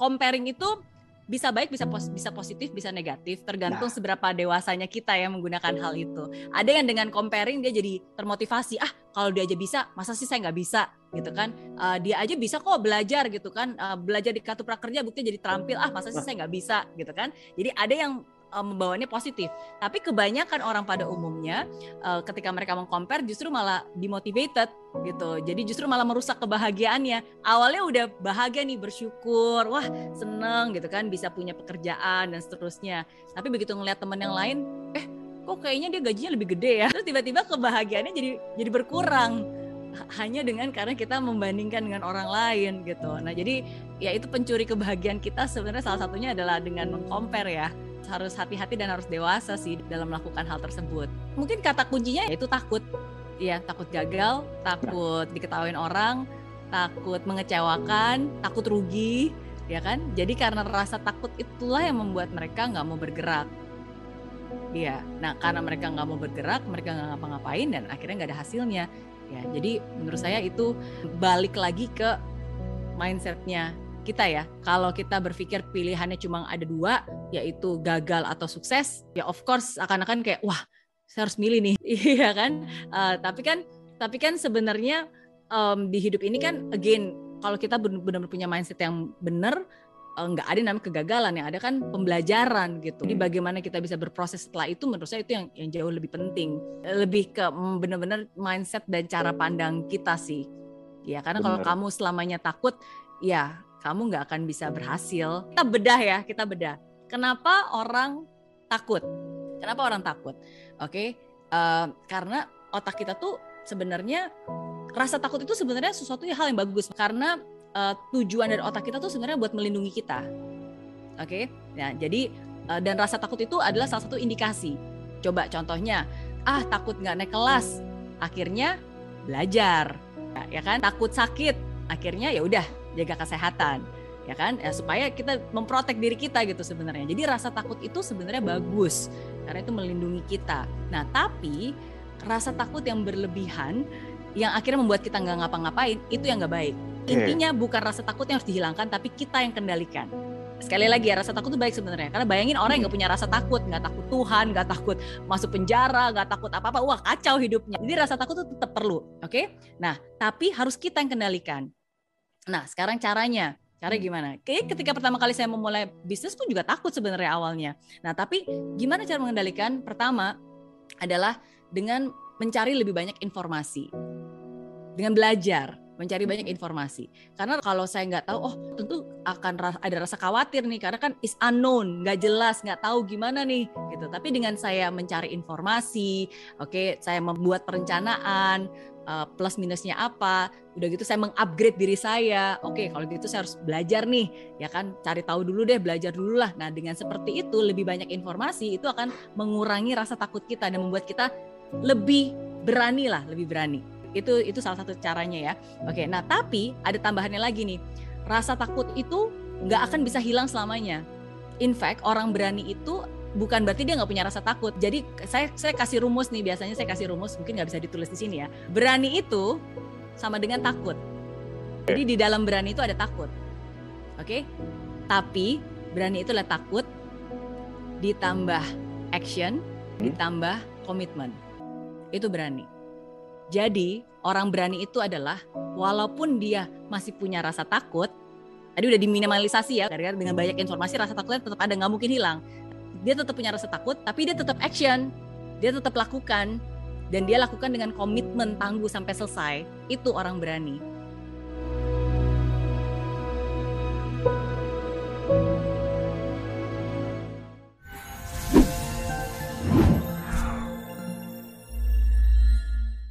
comparing itu bisa baik bisa pos bisa positif bisa negatif tergantung nah. seberapa dewasanya kita ya menggunakan hal itu. Ada yang dengan comparing dia jadi termotivasi ah kalau dia aja bisa masa sih saya nggak bisa? Gitu kan. Uh, dia aja bisa kok belajar gitu kan. Uh, belajar di kartu prakerja buktinya jadi terampil ah masa sih saya nggak bisa? Gitu kan. Jadi ada yang uh, membawanya positif. Tapi kebanyakan orang pada umumnya uh, ketika mereka mengcompare justru malah dimotivated gitu. Jadi justru malah merusak kebahagiaannya. Awalnya udah bahagia nih bersyukur, wah seneng gitu kan bisa punya pekerjaan dan seterusnya. Tapi begitu ngeliat teman yang lain, eh kok kayaknya dia gajinya lebih gede ya. Terus tiba-tiba kebahagiaannya jadi jadi berkurang hanya dengan karena kita membandingkan dengan orang lain gitu. Nah, jadi ya itu pencuri kebahagiaan kita sebenarnya salah satunya adalah dengan mengcompare ya harus hati-hati dan harus dewasa sih dalam melakukan hal tersebut. Mungkin kata kuncinya yaitu takut. Iya, takut gagal, takut diketahuin orang, takut mengecewakan, takut rugi, ya kan? Jadi karena rasa takut itulah yang membuat mereka nggak mau bergerak. Iya, nah karena mereka nggak mau bergerak, mereka nggak ngapa-ngapain dan akhirnya nggak ada hasilnya. Ya, jadi menurut saya itu balik lagi ke mindsetnya kita ya. Kalau kita berpikir pilihannya cuma ada dua, yaitu gagal atau sukses, ya of course akan-akan kayak wah saya harus milih nih, iya kan? Uh, tapi kan tapi kan sebenarnya um, di hidup ini kan again kalau kita benar-benar punya mindset yang benar eh, nggak ada namanya kegagalan yang ada kan pembelajaran gitu. Jadi bagaimana kita bisa berproses setelah itu menurut saya itu yang yang jauh lebih penting. Lebih ke mm, benar-benar mindset dan cara pandang kita sih. Ya karena kalau kamu selamanya takut ya kamu nggak akan bisa berhasil. Kita bedah ya, kita bedah. Kenapa orang takut? Kenapa orang takut? Oke, okay? uh, eh, karena otak kita tuh sebenarnya rasa takut itu sebenarnya sesuatu hal yang bagus karena uh, tujuan dari otak kita tuh sebenarnya buat melindungi kita. Oke, okay? ya jadi uh, dan rasa takut itu adalah salah satu indikasi. Coba contohnya, ah takut nggak naik kelas, akhirnya belajar, ya, ya kan? Takut sakit, akhirnya ya udah jaga kesehatan ya kan? Ya, supaya kita memprotek diri kita gitu sebenarnya. Jadi rasa takut itu sebenarnya bagus karena itu melindungi kita. Nah tapi rasa takut yang berlebihan yang akhirnya membuat kita nggak ngapa-ngapain itu yang nggak baik. Intinya bukan rasa takut yang harus dihilangkan tapi kita yang kendalikan. Sekali lagi ya rasa takut itu baik sebenarnya. Karena bayangin orang yang nggak punya rasa takut nggak takut Tuhan nggak takut masuk penjara nggak takut apa apa wah kacau hidupnya. Jadi rasa takut itu tetap perlu oke? Okay? nah tapi harus kita yang kendalikan Nah, sekarang caranya, cara hmm. gimana? Kayak ketika pertama kali saya memulai bisnis pun juga takut sebenarnya awalnya. Nah, tapi gimana cara mengendalikan? Pertama adalah dengan mencari lebih banyak informasi. Dengan belajar, mencari banyak informasi. Karena kalau saya nggak tahu, oh tentu akan ada rasa khawatir nih, karena kan is unknown, nggak jelas, nggak tahu gimana nih, gitu. Tapi dengan saya mencari informasi, oke, okay, saya membuat perencanaan, uh, plus minusnya apa. Udah gitu saya mengupgrade diri saya. Oke, okay, kalau gitu saya harus belajar nih, ya kan? Cari tahu dulu deh, belajar dulu lah. Nah, dengan seperti itu lebih banyak informasi itu akan mengurangi rasa takut kita dan membuat kita lebih berani lah, lebih berani. Itu itu salah satu caranya ya. Oke, nah tapi ada tambahannya lagi nih. Rasa takut itu nggak akan bisa hilang selamanya. In fact, orang berani itu bukan berarti dia nggak punya rasa takut. Jadi saya saya kasih rumus nih biasanya saya kasih rumus mungkin nggak bisa ditulis di sini ya. Berani itu sama dengan takut. Jadi di dalam berani itu ada takut. Oke? Okay? Tapi berani itu adalah takut ditambah action ditambah komitmen. Itu berani. Jadi orang berani itu adalah walaupun dia masih punya rasa takut, tadi udah diminimalisasi ya, karena dengan banyak informasi rasa takutnya tetap ada nggak mungkin hilang. Dia tetap punya rasa takut tapi dia tetap action. Dia tetap lakukan dan dia lakukan dengan komitmen tangguh sampai selesai. Itu orang berani